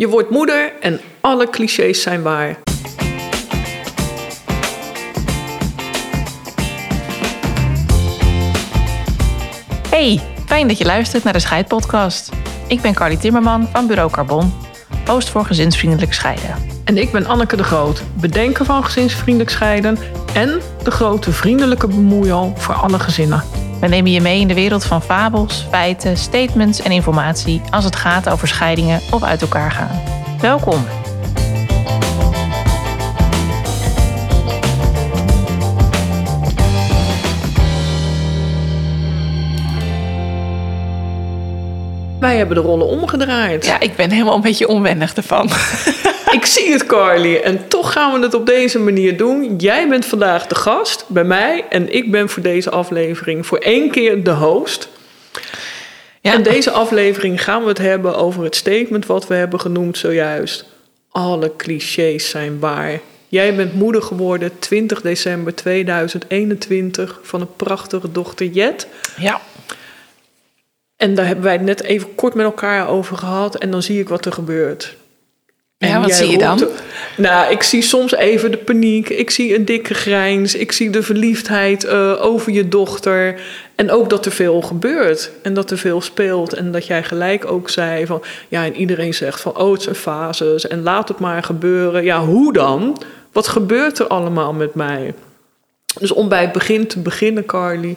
Je wordt moeder en alle clichés zijn waar. Hey, fijn dat je luistert naar de Scheidpodcast. Ik ben Carly Timmerman van Bureau Carbon, host voor gezinsvriendelijk scheiden. En ik ben Anneke de Groot, bedenker van gezinsvriendelijk scheiden en de grote vriendelijke bemoeial voor alle gezinnen. We nemen je mee in de wereld van fabels, feiten, statements en informatie als het gaat over scheidingen of uit elkaar gaan. Welkom. Wij hebben de rollen omgedraaid. Ja, ik ben helemaal een beetje onwennig ervan. Ik zie het, Carly. En toch gaan we het op deze manier doen. Jij bent vandaag de gast bij mij. En ik ben voor deze aflevering voor één keer de host. Ja. En deze aflevering gaan we het hebben over het statement wat we hebben genoemd zojuist. Alle clichés zijn waar. Jij bent moeder geworden 20 december 2021 van een prachtige dochter Jet. Ja. En daar hebben wij het net even kort met elkaar over gehad. En dan zie ik wat er gebeurt. Ja, wat zie je dan? roept- Nou, ik zie soms even de paniek. Ik zie een dikke grijns. Ik zie de verliefdheid eh, over je dochter. En ook dat er veel gebeurt. En dat er veel speelt. En dat jij gelijk ook zei van... Ja, en iedereen zegt van... Oh, het zijn fases. En laat het maar gebeuren. Ja, hoe dan? Wat gebeurt er allemaal met mij? Dus om bij het begin te beginnen, Carly...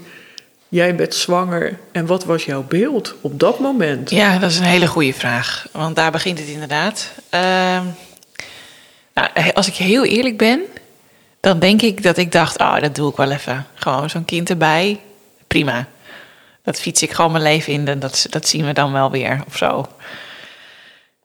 Jij bent zwanger. En wat was jouw beeld op dat moment? Ja, dat is een hele goede vraag. Want daar begint het inderdaad. Ehm, nou, als ik heel eerlijk ben, dan denk ik dat ik dacht: oh, dat doe ik wel even. Gewoon zo'n kind erbij. Prima. Dat fiets ik gewoon mijn leven in dat, dat zien we dan wel weer of zo.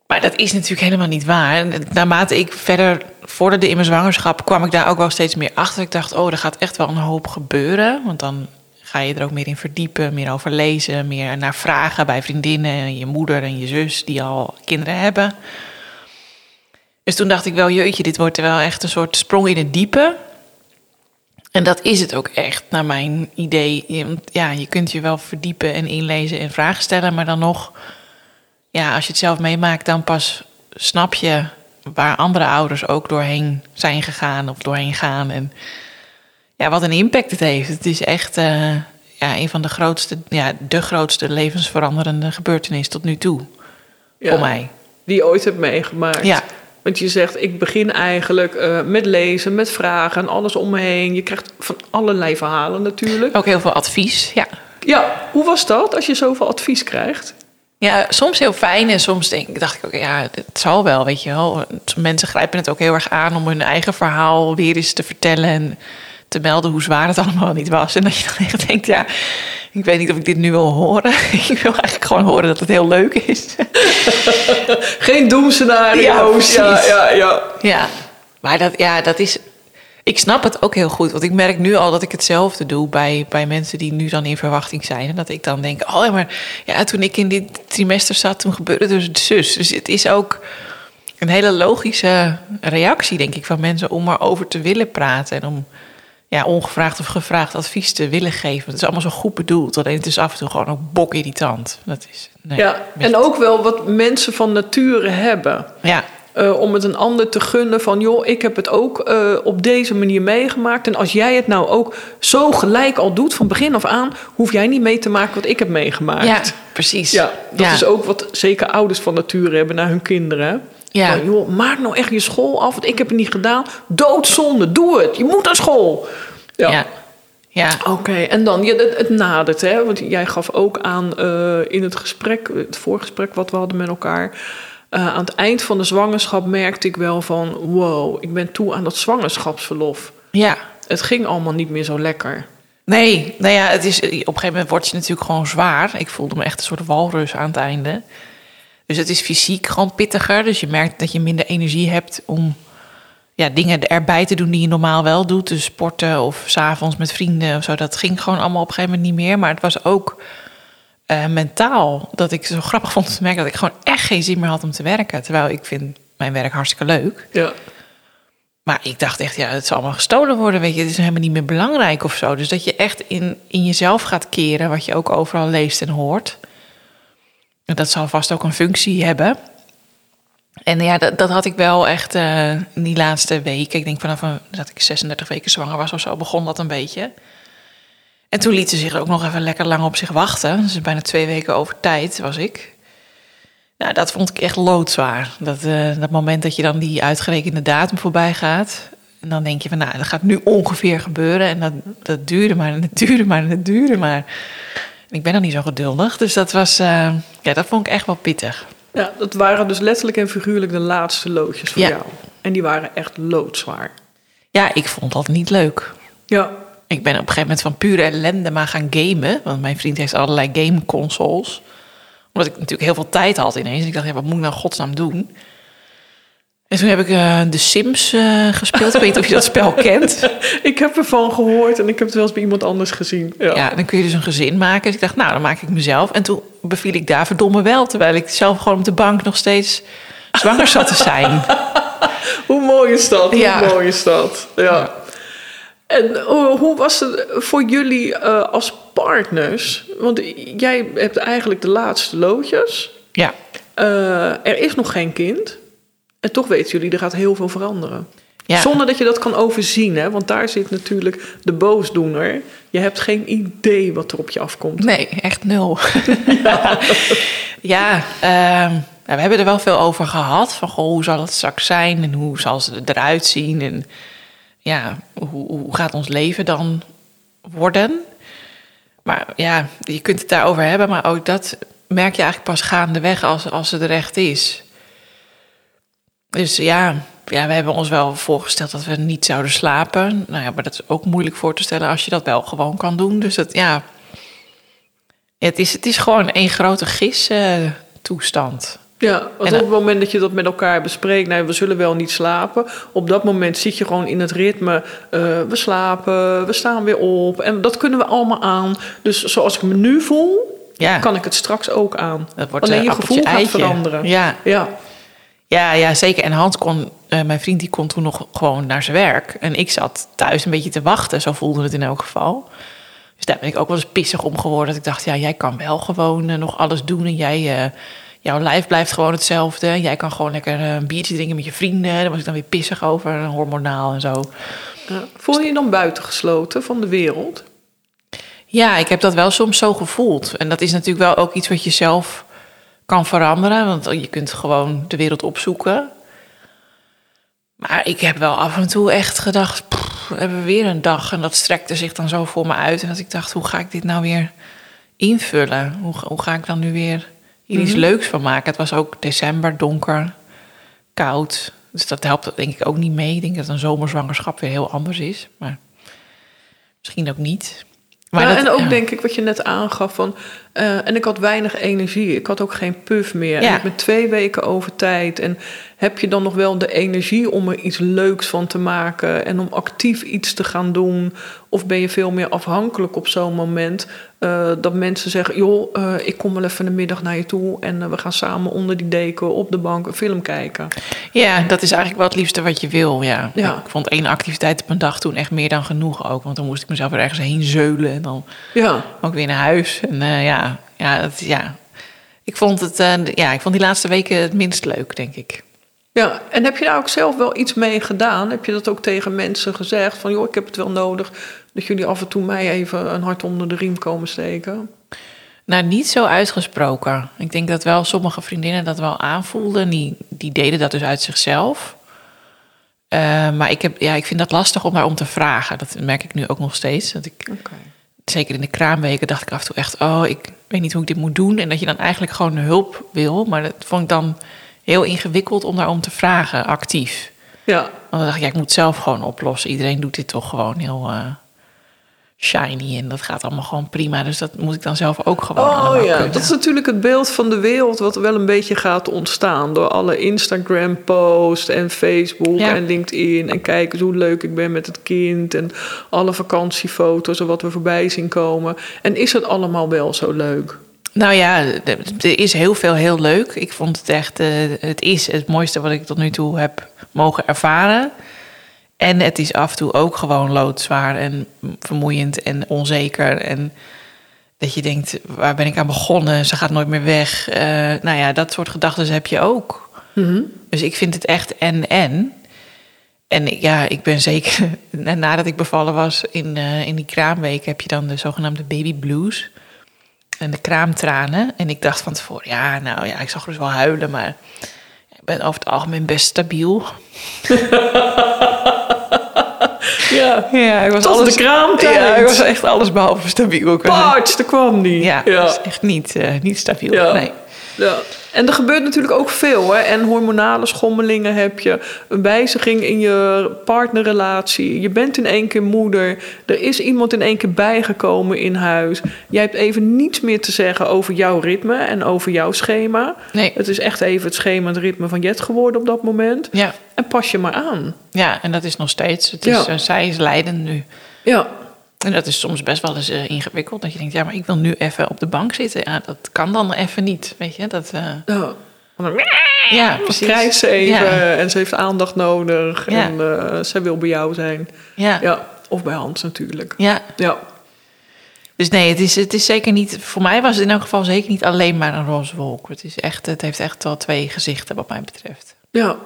Maar dat is natuurlijk helemaal niet waar. Naarmate ik verder vorderde in mijn zwangerschap, kwam ik daar ook wel steeds meer achter. Ik dacht, oh, er gaat echt wel een hoop gebeuren. Want dan ga je er ook meer in verdiepen, meer over lezen, meer naar vragen bij vriendinnen en je moeder en je zus die al kinderen hebben. Dus toen dacht ik wel, jeetje, dit wordt wel echt een soort sprong in het diepe. En dat is het ook echt, naar mijn idee. Ja, je kunt je wel verdiepen en inlezen en vragen stellen, maar dan nog, ja, als je het zelf meemaakt, dan pas snap je waar andere ouders ook doorheen zijn gegaan of doorheen gaan. En ja, wat een impact het heeft. Het is echt eh, ja, een van de grootste, ja, de grootste levensveranderende gebeurtenis tot nu toe. Ja. Voor mij. die je ooit hebt meegemaakt. Ja. Want je zegt, ik begin eigenlijk eh, met lezen, met vragen en alles om me heen. Je krijgt van allerlei verhalen natuurlijk. Ook heel veel advies. Ja. Ja, hoe was dat als je zoveel advies krijgt? Ja, soms heel fijn en soms denk ik, dacht ik ook, ja, het zal wel, weet je wel. Mensen grijpen het ook heel erg aan om hun eigen verhaal weer eens te vertellen en te melden hoe zwaar het allemaal niet was. En dat je dan echt denkt, ja, ik weet niet of ik dit nu wil horen. ik wil eigenlijk gewoon horen dat het heel leuk is. Geen doemscenario's. Ja, Ja, ja, ja, ja. Maar dat, ja, dat is. Ik snap het ook heel goed. Want ik merk nu al dat ik hetzelfde doe bij, bij mensen die nu dan in verwachting zijn. En dat ik dan denk: oh ja, maar ja, toen ik in dit trimester zat, toen gebeurde dus het zus. Dus het is ook een hele logische reactie, denk ik, van mensen om erover te willen praten. En om ja, ongevraagd of gevraagd advies te willen geven. Het is allemaal zo goed bedoeld. Alleen het is af en toe gewoon ook bok-irritant. Dat is. Nee, ja. En ook wel wat mensen van nature hebben. Ja, Eh, om het een ander te gunnen van, joh, ik heb het ook eh, op deze manier meegemaakt. En als jij het nou ook zo gelijk al doet van begin af aan, hoef jij niet mee te maken wat ik heb meegemaakt. ja precies. Ja, dat Ja. is ook wat zeker ouders van nature hebben naar hun kinderen. Ja. Van, joh, maak nou echt je school af, want ik heb het niet gedaan. Doodzonde, doe het. Je moet naar school. Ja. Ja. ja. Oké, en dan, ja, het, het nadert, hè? Want jij gaf ook aan eh, in het gesprek, het voorgesprek wat we hadden met elkaar. eh, aan het eind van de zwangerschap merkte ik wel van, wow, ik ben toe aan dat zwangerschapsverlof. ja. Het ging allemaal niet meer zo lekker. Nee, nou ja, het is, op een gegeven moment word je natuurlijk gewoon zwaar. Ik voelde me echt een soort walrus aan het einde. Dus het is fysiek gewoon pittiger. Dus je merkt dat je minder energie hebt om ja, dingen erbij te doen die je normaal wel doet. Dus sporten of s'avonds met vrienden of zo. Dat ging gewoon allemaal op een gegeven moment niet meer. Maar het was ook eh, mentaal dat ik zo grappig vond te merken... dat ik gewoon echt geen zin meer had om te werken. Terwijl ik vind mijn werk hartstikke leuk. Ja. Maar ik dacht echt, ja, het zal allemaal gestolen worden, weet je. Het is helemaal niet meer belangrijk of zo. Dus dat je echt in, in jezelf gaat keren, wat je ook overal leest en hoort. Dat zal vast ook een functie hebben. En ja, dat, dat had ik wel echt uh, in die laatste weken. Ik denk vanaf dat ik 36 weken zwanger was of zo, begon dat een beetje. En toen liet ze zich ook nog even lekker lang op zich wachten. Dus bijna twee weken over tijd was ik. Nou, dat vond ik echt loodzwaar. Dat, uh, dat moment dat je dan die uitgerekende datum voorbij gaat. En dan denk je van, nou, dat gaat nu ongeveer gebeuren. En dat, dat duurde maar en het duurde maar en het duurde maar. Ik ben dan niet zo geduldig. Dus dat was, uh, ja, dat vond ik echt wel pittig. Ja, dat waren dus letterlijk en figuurlijk de laatste loodjes voor ja. jou. En die waren echt loodzwaar. Ja, ik vond dat niet leuk. Ja. Ik ben op een gegeven moment van pure ellende maar gaan gamen. Want mijn vriend heeft allerlei gameconsoles. Omdat ik natuurlijk heel veel tijd had ineens. Ik dacht, ja, wat moet ik nou godsnaam doen? En toen heb ik uh, The Sims uh, gespeeld. ik weet niet of je dat spel kent. ik heb ervan gehoord en ik heb het wel eens bij iemand anders gezien. Ja. ja. dan kun je dus een gezin maken. Dus ik dacht, nou, dan maak ik mezelf. En toen beviel ik daar verdomme wel. Terwijl ik zelf gewoon op de bank nog steeds zwanger zat te zijn. Hoe mooi is dat? Ja. Hoe mooi is dat? Ja. ja. En hoe was het voor jullie uh, als partners? Want jij hebt eigenlijk de laatste loodjes. Ja. er is nog geen kind. En toch weten jullie, er gaat heel veel veranderen. Ja. Zonder dat je dat kan overzien, hè? want daar zit natuurlijk de boosdoener. Je hebt geen idee wat er op je afkomt. Nee, echt nul. ja, ja uh, we hebben er wel veel over gehad. Van goh, hoe zal het straks zijn en hoe zal ze eruit zien? En ja, hoe, hoe gaat ons leven dan worden? Maar ja, je kunt het daarover hebben, maar ook dat merk je eigenlijk pas gaandeweg als, als het er echt is. Dus ja, ja, we hebben ons wel voorgesteld dat we niet zouden slapen. Nou ja, maar dat is ook moeilijk voor te stellen als je dat wel gewoon kan doen. Dus dat, ja, het is, het is gewoon één grote gis-toestand. ja, want op het moment dat je dat met elkaar bespreekt, nou, we zullen wel niet slapen. Op dat moment zit je gewoon in het ritme, uh, we slapen, we staan weer op. En dat kunnen we allemaal aan. Dus zoals ik me nu voel, ja. kan ik het straks ook aan. Dat wordt Alleen je gevoel gaat veranderen. Ja. ja. Ja, ja, zeker. En Hans kon, uh, mijn vriend, die kon toen nog gewoon naar zijn werk. En ik zat thuis een beetje te wachten. Zo voelde het in elk geval. Dus daar ben ik ook wel eens pissig om geworden. Dat ik dacht, ja, jij kan wel gewoon uh, nog alles doen. En jij, uh, jouw lijf blijft gewoon hetzelfde. Jij kan gewoon lekker een biertje drinken met je vrienden. Daar was ik dan weer pissig over, hormonaal en zo. Ja. Voel je je dan buitengesloten van de wereld? Ja, ik heb dat wel soms zo gevoeld. En dat is natuurlijk wel ook iets wat je zelf kan veranderen. Want je kunt gewoon de wereld opzoeken. Maar ik heb wel af en toe echt gedacht, we hebben weer een dag. En dat strekte zich dan zo voor me uit. En dat ik dacht, hoe ga ik dit nou weer invullen? Hoe, hoe ga ik dan nu weer hier iets mhm. leuks van maken? Het was ook december, donker, koud. Dus dat helpt denk ik ook niet mee. Ik denk dat een zomerzwangerschap weer heel anders is. Maar misschien ook niet. Maar ja, en ook denk ik wat je net aangaf van. Uh, en ik had weinig energie. Ik had ook geen puff meer. Ja. En ik ben twee weken over tijd. En heb je dan nog wel de energie om er iets leuks van te maken en om actief iets te gaan doen? Of ben je veel meer afhankelijk op zo'n moment uh, dat mensen zeggen: joh, uh, ik kom wel even de middag naar je toe en we gaan samen onder die deken op de bank een film kijken? Ja, dat is eigenlijk wel het liefste wat je wil. Ja. ja. Ik vond één activiteit op een dag toen echt meer dan genoeg ook. Want dan moest ik mezelf er ergens heen zeulen en dan ja. ook weer naar huis. En uh, ja, ja, ja. Ik vond het, ja, ik vond die laatste weken het minst leuk, denk ik. Ja, en heb je daar ook zelf wel iets mee gedaan? Heb je dat ook tegen mensen gezegd? Van joh, ik heb het wel nodig dat jullie af en toe mij even een hart onder de riem komen steken? Nou, niet zo uitgesproken. Ik denk dat wel sommige vriendinnen dat wel aanvoelden. Die, die deden dat dus uit zichzelf. Uh, maar ik, heb, ja, ik vind dat lastig om daarom te vragen. Dat merk ik nu ook nog steeds. Dat ik, okay. Zeker in de kraamweken dacht ik af en toe echt... oh, ik weet niet hoe ik dit moet doen. En dat je dan eigenlijk gewoon hulp wil. Maar dat vond ik dan heel ingewikkeld om daarom te vragen, actief. Ja. Want dan dacht ik, ja, ik moet zelf gewoon oplossen. Iedereen doet dit toch gewoon heel uh, shiny en dat gaat allemaal gewoon prima. Dus dat moet ik dan zelf ook gewoon Oh ja, dat is natuurlijk het beeld van de wereld wat wel een beetje gaat ontstaan door alle Instagram posts en Facebook en LinkedIn en kijken hoe leuk ik ben met het kind en alle vakantiefoto's en wat we voorbij zien komen. En is het allemaal wel zo leuk? Nou ja, er is heel veel heel leuk. Ik vond het echt, uh, het is het mooiste wat ik tot nu toe heb mogen ervaren. En het is af en toe ook gewoon loodzwaar en vermoeiend en onzeker. En dat je denkt, waar ben ik aan begonnen? Ze gaat nooit meer weg. Uh, nou ja, dat soort gedachten heb je ook. Mm Dus ik vind het echt en-en. En ik- ja, ik ben zeker, nadat ik bevallen was in, eh, in die kraamweek, heb je dan de zogenaamde baby blues. En de kraamtranen. En ik dacht van tevoren, ja, nou ja, ik zag dus wel huilen, maar ik ben over het algemeen best stabiel. Ja. Ja, ik was Tot alles, de kraamtijd. Ja, ik was echt alles behalve stabiel. Parts, daar kwam die. ja, ja. is echt niet, eh, niet stabiel. Ja. Nee. Ja. En er gebeurt natuurlijk ook veel. Hè? En hormonale schommelingen heb je. Een wijziging in je partnerrelatie. Je bent in één keer moeder. Er is iemand in één keer bijgekomen in huis. Jij hebt even niets meer te zeggen over jouw ritme en over jouw schema. Nee. Het is echt even het schema en het ritme van Jet geworden op dat moment. Ja. En pas je maar aan. ja, en dat is nog steeds. Het is, Ja. eh, zij is leidend nu. Ja, En dat is soms best wel eens eh, ingewikkeld. Dat je denkt, ja, maar ik wil nu even op de bank zitten. Ja, dat kan dan even niet, weet je. Dat, eh, ja. ja, precies. krijgt ze even Ja, en ze heeft aandacht nodig. Ja. En eh, zij wil bij jou zijn. ja, ja. Ja, of bij Hans natuurlijk. ja. Ja, Dus nee, het is, het is zeker niet... Voor mij was het in elk geval zeker niet alleen maar een roze wolk. Het, is echt, het heeft echt wel twee gezichten wat mij betreft. ja.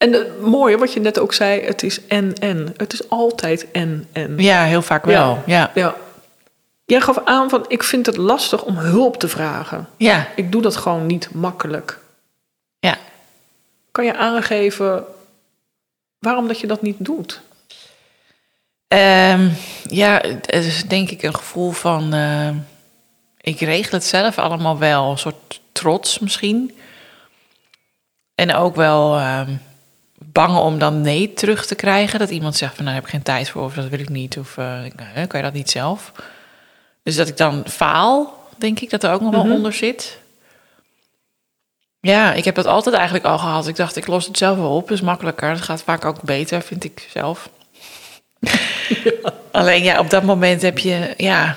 En het mooie, wat je net ook zei, het is en-en. Het is altijd en-en. Ja, heel vaak wel. Ja, Ja. Jij gaf aan van, ik vind het lastig om hulp te vragen. ja, Ik doe dat gewoon niet makkelijk. ja. Kan je aangeven waarom dat je dat niet doet? Ehm, ja, het is denk ik een gevoel van... eh, ik regel het zelf allemaal wel. Een soort trots misschien. En ook wel ehm, bang om dan nee terug te krijgen. Dat iemand zegt van, nou, daar heb ik geen tijd voor. Of dat wil ik niet. Of eh, hè, kan je dat niet zelf? Dus dat ik dan faal, denk ik, dat er ook nog wel onder zit. Ja, ik heb dat altijd eigenlijk al gehad. Ik dacht, ik los het zelf wel op. Is makkelijker. Dat gaat vaak ook beter, vind ik zelf. Alleen ja, op dat moment heb je, ja,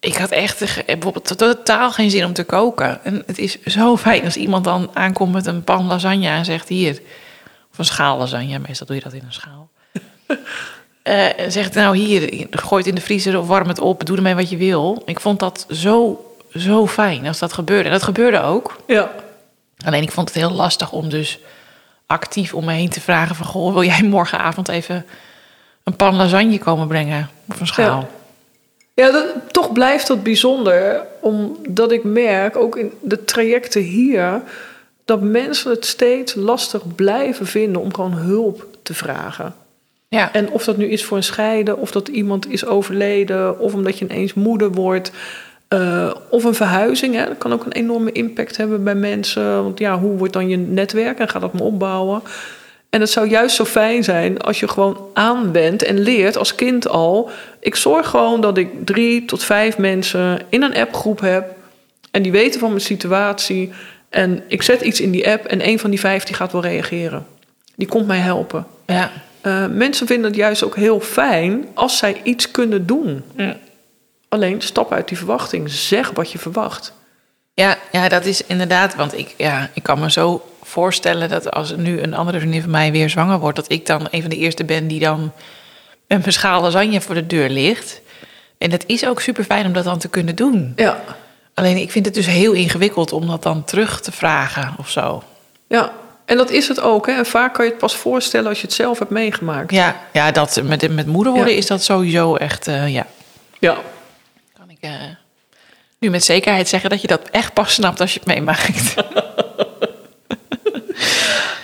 ik had echt eh, bijvoorbeeld totaal geen zin om te koken. En het is zo fijn als iemand dan aankomt met een pan lasagne en zegt hier, of een schaal lasagne, meestal doe je dat in een schaal. Eh, en zegt nou hier, gooi het in de vriezer of warm het op, doe ermee wat je wil. Ik vond dat zo, zo fijn als dat gebeurde. En dat gebeurde ook. Ja. Alleen ik vond het heel lastig om dus actief om me heen te vragen van... Goh, wil jij morgenavond even een pan lasagne komen brengen? Of een schaal? Ja, dat, toch blijft dat bijzonder, omdat ik merk, ook in de trajecten hier, dat mensen het steeds lastig blijven vinden om gewoon hulp te vragen. Ja, En of dat nu is voor een scheiden, of dat iemand is overleden, of omdat je ineens moeder wordt, eh, of een verhuizing. Hè. Dat kan ook een enorme impact hebben bij mensen. Want ja, hoe wordt dan je netwerk en gaat dat maar opbouwen? En het zou juist zo fijn zijn als je gewoon aanwendt en leert als kind al. Ik zorg gewoon dat ik drie tot vijf mensen in een appgroep heb. En die weten van mijn situatie. En ik zet iets in die app en een van die vijf die gaat wel reageren. Die komt mij helpen. ja. Uh, mensen vinden het juist ook heel fijn als zij iets kunnen doen. Ja. Alleen stap uit die verwachting. Zeg wat je verwacht. Ja, ja, dat is inderdaad. Want ik, ja, ik kan me zo voorstellen dat als nu een andere vriendin van mij weer zwanger wordt, dat ik dan een van de eerste ben die dan mijn schaal lasagne voor de deur ligt. En het is ook super fijn om dat dan te kunnen doen. Ja, Alleen ik vind het dus heel ingewikkeld om dat dan terug te vragen of zo. ja. En dat is het ook. Hè. En vaak kan je het pas voorstellen als je het zelf hebt meegemaakt. Ja, ja dat, met, met moeder worden Ja. is dat sowieso echt, eh, ja. Ja. Kan ik eh, nu met zekerheid zeggen dat je dat echt pas snapt als je het meemaakt.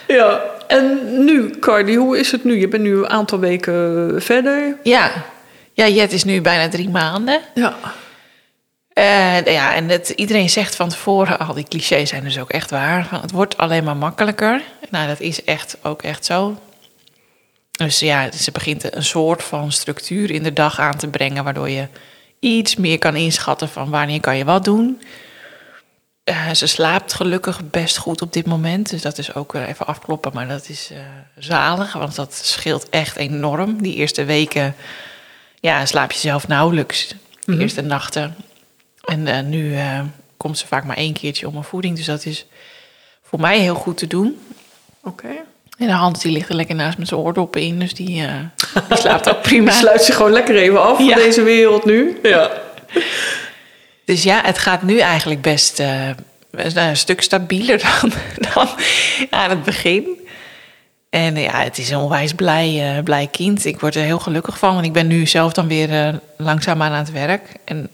ja. En nu, Cardi, hoe is het nu? Je bent nu een aantal weken verder. ja. ja, Jet is nu bijna drie maanden. Ja. Ja, en het, iedereen zegt van tevoren, al die clichés zijn dus ook echt waar. Van, het wordt alleen maar makkelijker. Nou, dat is echt ook echt zo. Dus ja, ze begint een soort van structuur in de dag aan te brengen, waardoor je iets meer kan inschatten van wanneer kan je wat doen. Eh, ze slaapt gelukkig best goed op dit moment, dus dat is ook weer even afkloppen, maar dat is eh, zalig, want dat scheelt echt enorm. Die eerste weken, ja, slaap je zelf nauwelijks. De eerste nachten. En eh, nu eh, komt ze vaak maar één keertje om een voeding. Dus dat is voor mij heel goed te doen. Oké. En de hand die ligt er lekker naast met zijn oordoppen in. Dus die, eh, die slaapt ook prima. Sluit zich gewoon lekker even af Ja. van deze wereld nu. Ja. Dus ja, het gaat nu eigenlijk best, eh, nou, een stuk stabieler dan, dan aan het begin. En ja, het is een onwijs blij, uh, blij kind. Ik word er heel gelukkig van. En ik ben nu zelf dan weer uh, langzaam aan het werk. En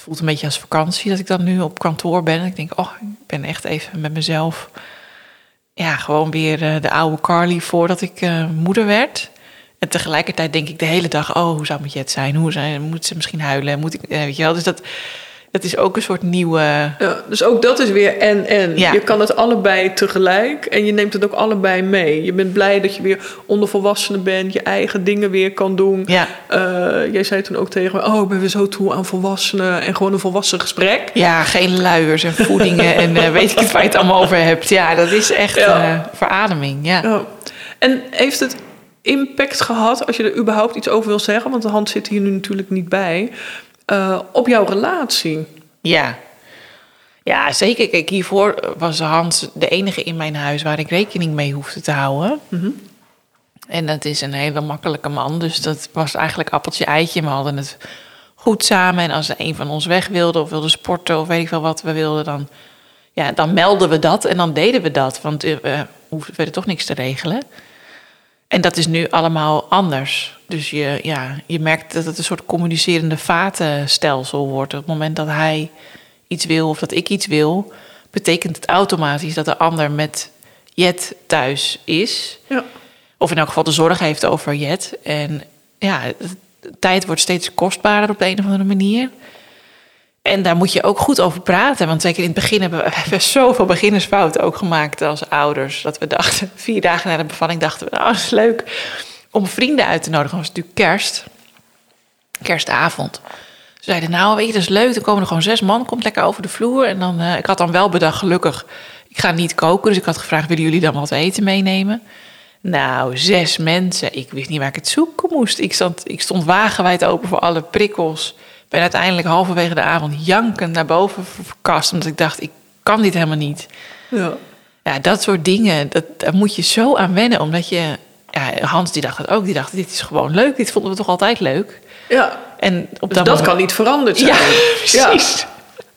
het voelt een beetje als vakantie dat ik dan nu op kantoor ben. En ik denk, oh, ik ben echt even met mezelf. Ja, gewoon weer uh, de oude Carly voordat ik moeder werd. En tegelijkertijd denk ik de hele dag, oh, hoe zou het zijn? Hoe zijn, moet ze misschien huilen? Moet ik, weet je wel? Dus dat, dat is ook een soort nieuwe. Ja, dus ook dat is weer en en. Ja. Je kan het allebei tegelijk en je neemt het ook allebei mee. Je bent blij dat je weer onder volwassenen bent, je eigen dingen weer kan doen. Ja. Uh, jij zei toen ook tegen me: Oh, ik ben weer zo toe aan volwassenen en gewoon een volwassen gesprek. Ja, geen luiers en voedingen en uh, weet ik het waar je het allemaal over hebt. Ja, dat is echt ja. Uh, verademing. Ja. ja. En heeft het impact gehad, als je er überhaupt iets over wil zeggen? Want de hand zit hier nu natuurlijk niet bij uh, op jouw relatie. Ja. Ja, zeker. Kijk, hiervoor was Hans de enige in mijn huis waar ik rekening mee hoefde te houden. Mm -hmm. En dat is een hele makkelijke man. Dus dat was eigenlijk appeltje-eitje. We hadden het goed samen. En als een van ons weg wilde of wilde sporten of weet ik wel wat we wilden, dan, ja, dan melden we dat en dan deden we dat. Want uh, we hoefden toch niks te regelen. En dat is nu allemaal anders. Dus je, ja, je merkt dat het een soort communicerende vatenstelsel wordt. Op het moment dat hij iets wil of dat ik iets wil, betekent het automatisch dat de ander met Jet thuis is. Ja. Of in elk geval de zorg heeft over Jet. En ja, de tijd wordt steeds kostbaarder op de een of andere manier. En daar moet je ook goed over praten. Want zeker in het begin hebben we, zoveel beginnersfouten ook gemaakt als ouders. Dat we dachten, vier dagen na de bevalling dachten we, nou, is leuk om vrienden uit te nodigen. Dat was natuurlijk kerst. Kerstavond. Ze zeiden, nou weet je, dat is leuk. Er komen er gewoon zes man, komt lekker over de vloer. En dan, uh, ik had dan wel bedacht, gelukkig, ik ga niet koken. Dus ik had gevraagd, willen jullie dan wat eten meenemen? Nou, zes mensen. Ik wist niet waar ik het zoeken moest. Ik stond, ik stond wagenwijd open voor alle prikkels ben uiteindelijk halverwege de avond jankend naar boven verkast. Omdat ik dacht, ik kan dit helemaal niet. Ja. Ja, dat soort dingen, dat, daar moet je zo aan wennen. Omdat je, ja, Hans die dacht het ook. Die dacht, dit is gewoon leuk. Dit vonden we toch altijd leuk. Ja, en op dus dat, dat kan niet veranderd zijn. Ja, precies.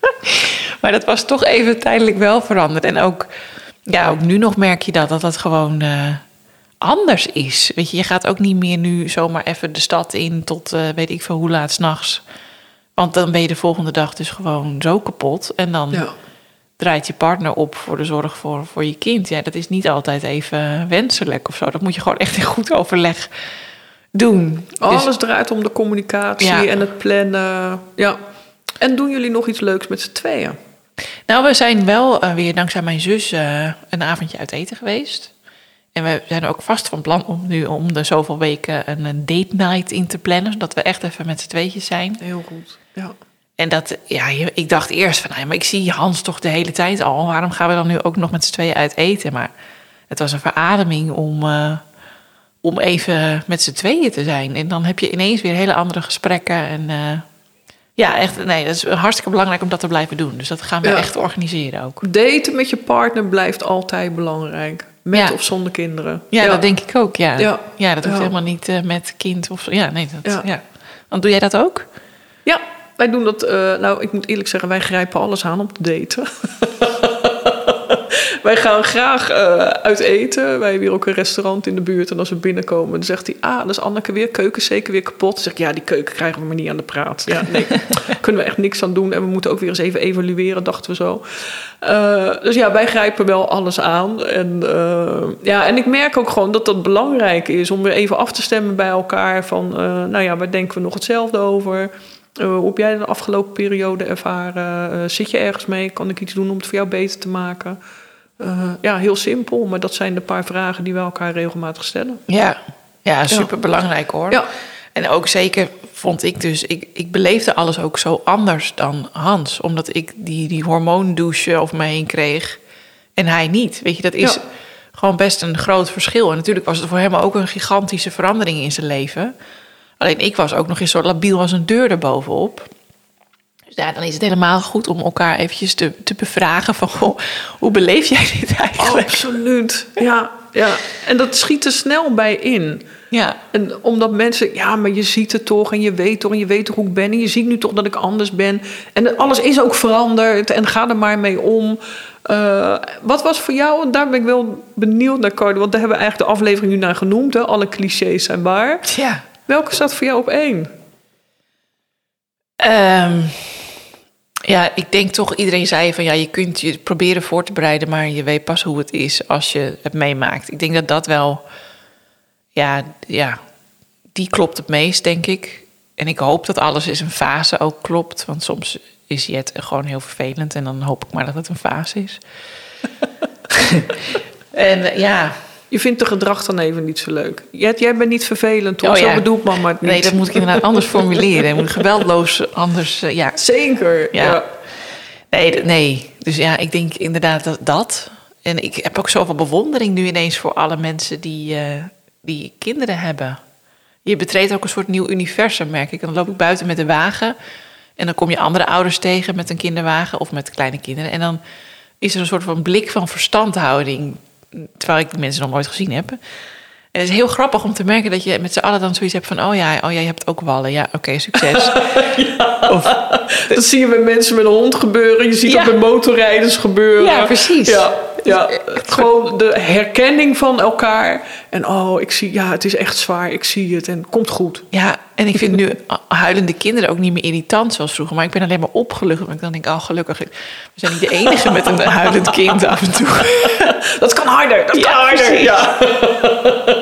Ja. maar dat was toch even tijdelijk wel veranderd. En ook, ja, ook nu nog merk je dat, dat dat gewoon... Uh, anders is. Weet je, je gaat ook niet meer nu zomaar even de stad in tot uh, weet ik veel hoe laat s'nachts. Want dan ben je de volgende dag dus gewoon zo kapot. En dan ja. draait je partner op voor de zorg voor, voor je kind. Ja, dat is niet altijd even wenselijk of zo. Dat moet je gewoon echt in goed overleg doen. Alles dus, draait om de communicatie Ja. en het plannen. Ja. En doen jullie nog iets leuks met z'n tweeën? Nou, we zijn wel eh, weer dankzij mijn zus eh, een avondje uit eten geweest. En we zijn ook vast van plan om nu om de zoveel weken een, een date night in te plannen. Zodat we echt even met z'n tweetjes zijn. Heel goed. Ja. En dat, ja, ik dacht eerst van, nou maar ik zie Hans toch de hele tijd al. Waarom gaan we dan nu ook nog met z'n tweeën uit eten? Maar het was een verademing om, eh, om even met z'n tweeën te zijn. En dan heb je ineens weer hele andere gesprekken. En eh, ja, echt, nee, dat is hartstikke belangrijk om dat te blijven doen. Dus dat gaan we Ja. echt organiseren ook. Daten met je partner blijft altijd belangrijk. Met Ja. of zonder kinderen. Ja, dat denk ik ook, ja. Ja. Ja, dat hoeft helemaal niet eh, met kind of... Ja, nee, dat... Ja. Ja. Want doe jij dat ook? Ja, wij doen dat. eh, nou, ik moet eerlijk zeggen, wij grijpen alles aan om te daten. wij gaan graag eh, uit eten. Wij hebben hier ook een restaurant in de buurt. En als we binnenkomen, dan zegt hij: Ah, dat is Anneke weer. Keuken zeker weer kapot. Dan zeg ik: Ja, die keuken krijgen we maar niet aan de praat. Ja, nee, kunnen we echt niks aan doen. En we moeten ook weer eens even evalueren, dachten we zo. Eh, dus ja, wij grijpen wel alles aan. En, eh, ja, en ik merk ook gewoon dat dat belangrijk is om weer even af te stemmen bij elkaar. Van, nou ja, waar denken we nog hetzelfde over? Hoe heb jij de afgelopen periode ervaren? Zit je ergens mee? Kan ik iets doen om het voor jou beter te maken? Eh, ja, heel simpel, maar dat zijn de paar vragen die we elkaar regelmatig stellen. Ja. Ja, super belangrijk hoor. Ja, En ook zeker vond ik dus, ik, ik beleefde alles ook zo anders dan Hans. Omdat ik die, die hormoondouche over me heen kreeg en hij niet. Weet je, dat is Ja. gewoon best een groot verschil. En natuurlijk was het voor hem ook een gigantische verandering in zijn leven. Alleen ik was ook nog eens zo labiel als een deur erbovenop. Dus ja, dan is het helemaal goed om elkaar eventjes te, te bevragen van... Goh, hoe beleef jij dit eigenlijk? absoluut. Ja, ja. En dat schiet er snel bij in. Ja. En omdat mensen, ja, maar je ziet het toch en je weet toch en je weet toch hoe ik ben en je ziet nu toch dat ik anders ben. En alles is ook veranderd en ga er maar mee om. Uh, wat was voor jou, en daar ben ik wel benieuwd naar, Cardi, want daar hebben we eigenlijk de aflevering nu naar genoemd. Hè? Alle clichés zijn waar. Ja. Welke staat voor jou op één? Um, ja, ik denk toch, iedereen zei van ja, je kunt je proberen voor te bereiden, maar je weet pas hoe het is als je het meemaakt. Ik denk dat dat wel, ja, ja, die klopt het meest, denk ik. En ik hoop dat alles in een fase ook klopt, want soms is het gewoon heel vervelend en dan hoop ik maar dat het een fase is. en ja, je vindt de gedrag dan even niet zo leuk. Jij, jij bent niet vervelend, toch? Oh, ja. Zo bedoelt mama het niet. Nee, dat moet ik inderdaad anders formuleren. Ik moet geweldloos anders, uh, ja. Zeker, ja. Nee, nee, dus ja, ik denk inderdaad dat, dat. En ik heb ook zoveel bewondering nu ineens voor alle mensen die, uh, die kinderen hebben. Je betreedt ook een soort nieuw universum, merk ik. dan loop ik buiten met de wagen... en dan kom je andere ouders tegen met een kinderwagen... of met kleine kinderen. En dan is er een soort van blik van verstandhouding terwijl ik die mensen nog nooit gezien heb. En het is heel grappig om te merken dat je met z'n allen dan zoiets hebt van... oh ja, oh ja je hebt ook wallen. Ja, oké, succes. Of, dat zie je met mensen met een hond gebeuren. Je ziet ja. dat met motorrijders gebeuren. Ja, precies. Ja, ja. gewoon de herkenning van elkaar. En oh, ik zie, ja, het is echt zwaar. Ik zie het en komt goed. Ja, en ik vind nu huilende kinderen ook niet meer irritant zoals vroeger. Maar ik ben alleen maar opgelucht. Want ik dan denk, oh gelukkig, we zijn niet de enige met een huilend kind af en toe. Dat kan harder, dat kan harder. Ja.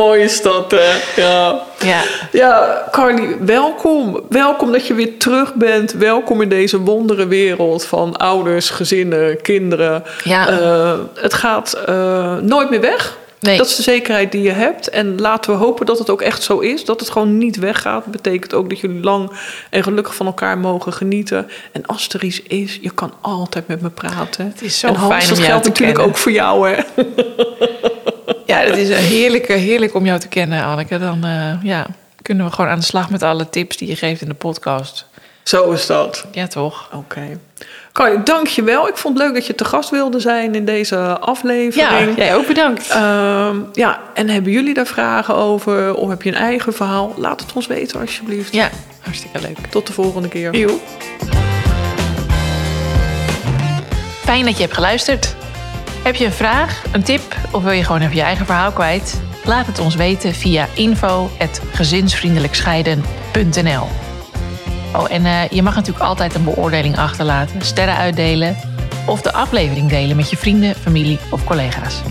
Mooi is dat, hè? Ja. Ja. ja, Carly, welkom. Welkom dat je weer terug bent. Welkom in deze wondere wereld van ouders, gezinnen, kinderen. Ja. Uh, het gaat uh, nooit meer weg. Nee. Dat is de zekerheid die je hebt. En laten we hopen dat het ook echt zo is. Dat het gewoon niet weggaat. Dat betekent ook dat jullie lang en gelukkig van elkaar mogen genieten. En als er iets is, je kan altijd met me praten. Het is zo en Hans, fijn dat geldt natuurlijk kennen. ook voor jou, hè? Ja, het is een heerlijke, heerlijk om jou te kennen, Anneke. Dan uh, ja, kunnen we gewoon aan de slag met alle tips die je geeft in de podcast. Zo is dat. Ja, toch? Oké. Okay. Dank je wel. Ik vond het leuk dat je te gast wilde zijn in deze aflevering. Ja, jij ook bedankt. Uh, ja, en hebben jullie daar vragen over? Of heb je een eigen verhaal? Laat het ons weten alsjeblieft. Ja, hartstikke leuk. Tot de volgende keer. Joe. Fijn dat je hebt geluisterd. Heb je een vraag, een tip of wil je gewoon even je eigen verhaal kwijt? Laat het ons weten via info.gezinsvriendelijkscheiden.nl Oh, en uh, je mag natuurlijk altijd een beoordeling achterlaten, sterren uitdelen of de aflevering delen met je vrienden, familie of collega's.